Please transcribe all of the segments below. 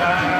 Yeah.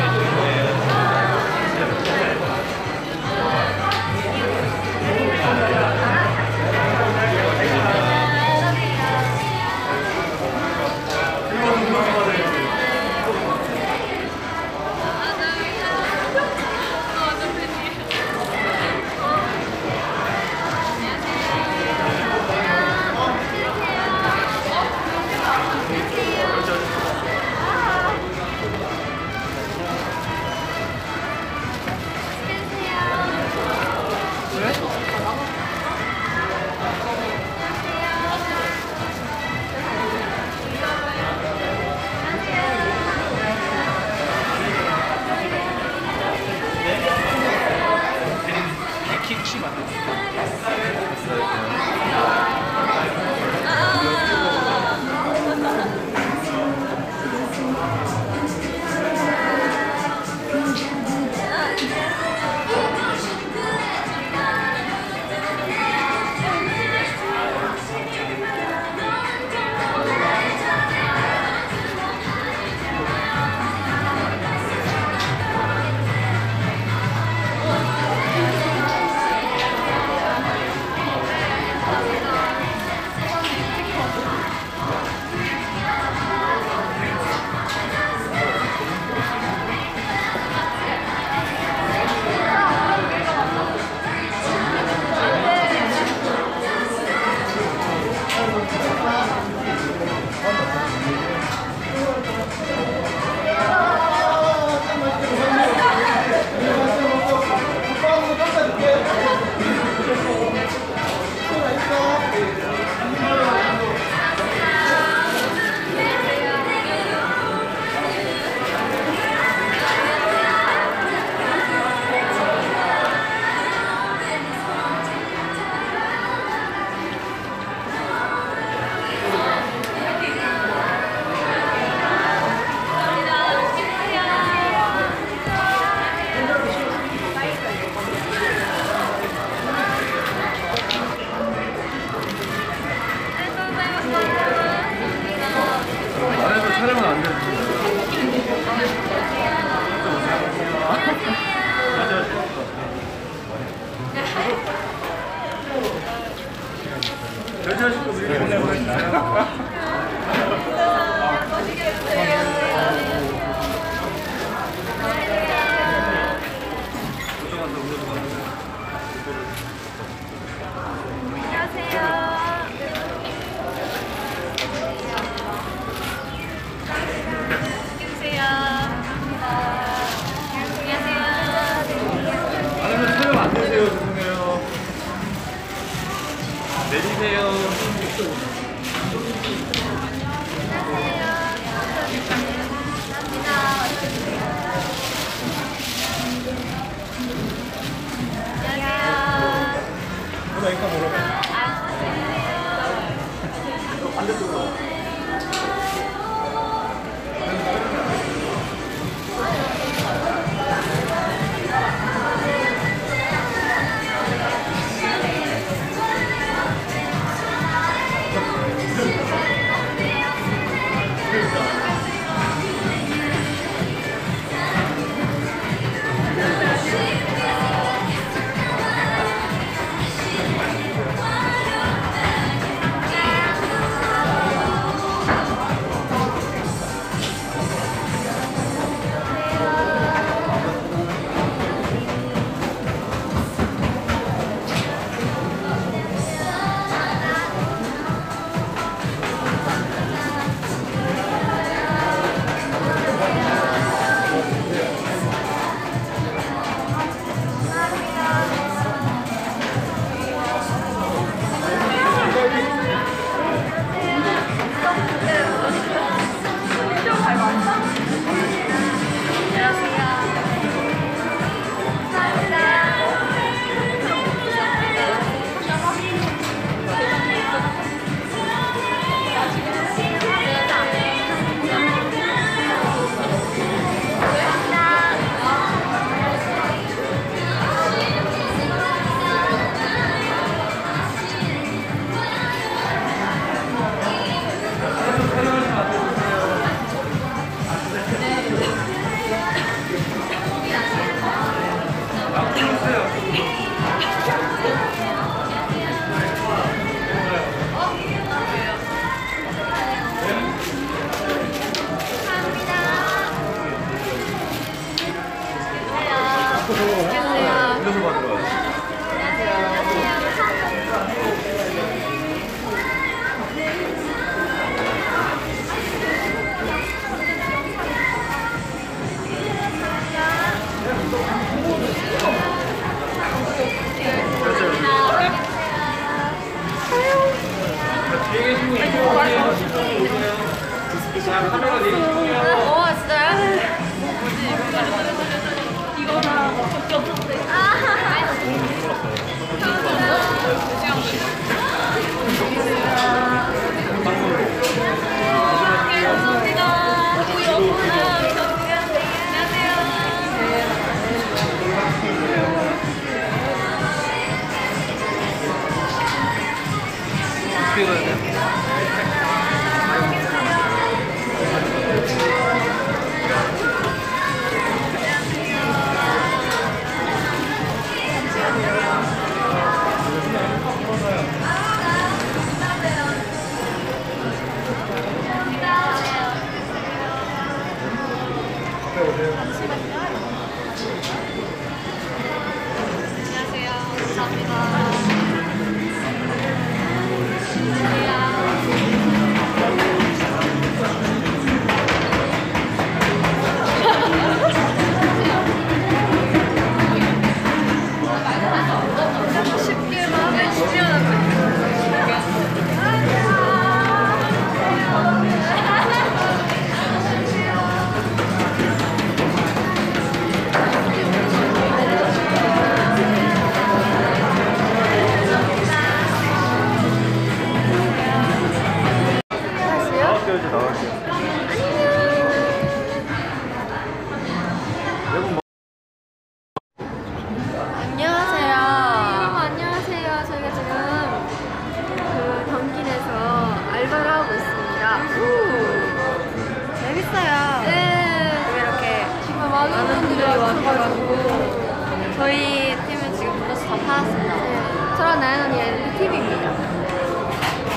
많은 분들이 와주셔가지고 저희 팀은 지금 보너스 다 팔았습니다. 네. 저랑 나연 언니 엘리 팀입니다.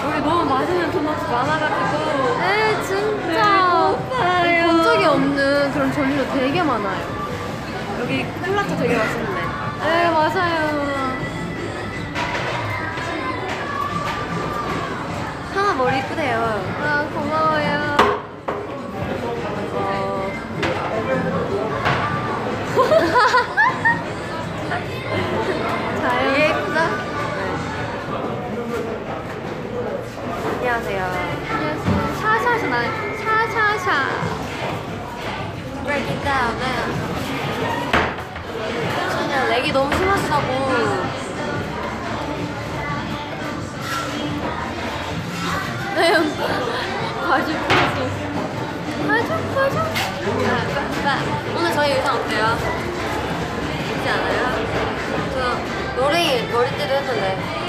우리 너무 맛있는 도넛이 많아가지고 네 진짜 배고파요. 본 적이 없는 그런 전류 되게 많아요. 여기 콜라차 되게 맛있는데. 네 맞아요. 하나 머리 이쁘대요. 아 고마워요. 자연. 예쁘다. 안녕하세요. 안녕하세요. 샤샤샤 나네. 샤샤샤. Break it down. 진짜 렉이 너무 심하시다고. 네, 가죽 가죽. 가죽 가죽. 오늘 저희 의상 어때요? 좋지 않아요? 저 머리, 머리띠도 했는데.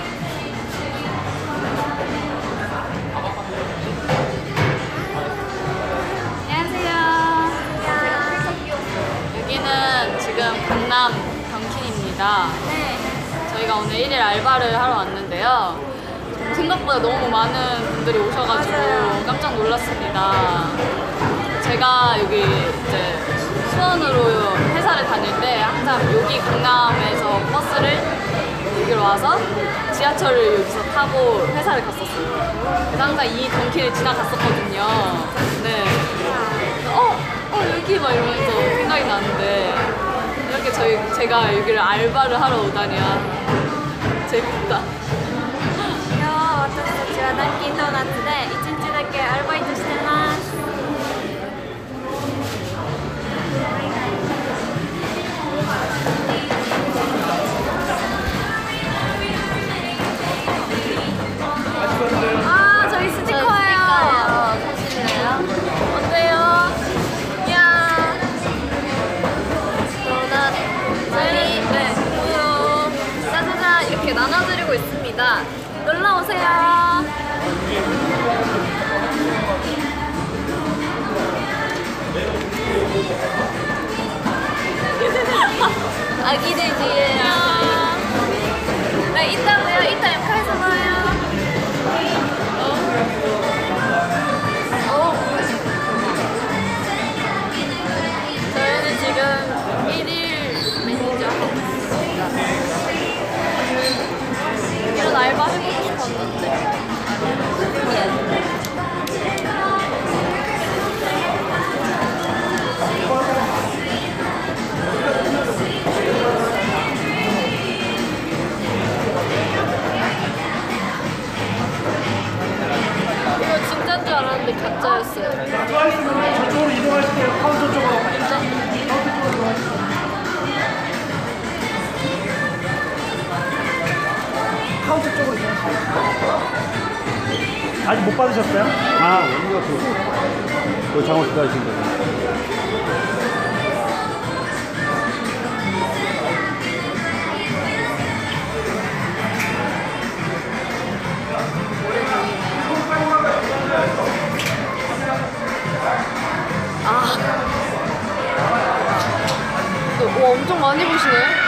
여기는 지금 강남 경킨입니다. 네. 저희가 오늘 1일 알바를 하러 왔는데요. 생각보다 너무 많은 분들이 오셔가지고. 깜짝 놀랐습니다. 제가 여기 이제 수원으로 다닐 때 항상 여기 강남에서 버스를 여기로 와서 지하철을 여기서 타고 회사를 갔었어요. 그래서 항상 이 경킨을 지나갔었거든요. 네. 어, 어 여기 막 이러면서 생각이 나는데 이렇게 저희 제가 여기를 알바를 하러 오다니야 재밌다. 今日私たちはダンキンドーナツで1日だけアルバイトして 아직 못 받으셨어요? 아, 원이가 그, 그 장어 기다리신 거예요. 와 엄청 많이 보시네.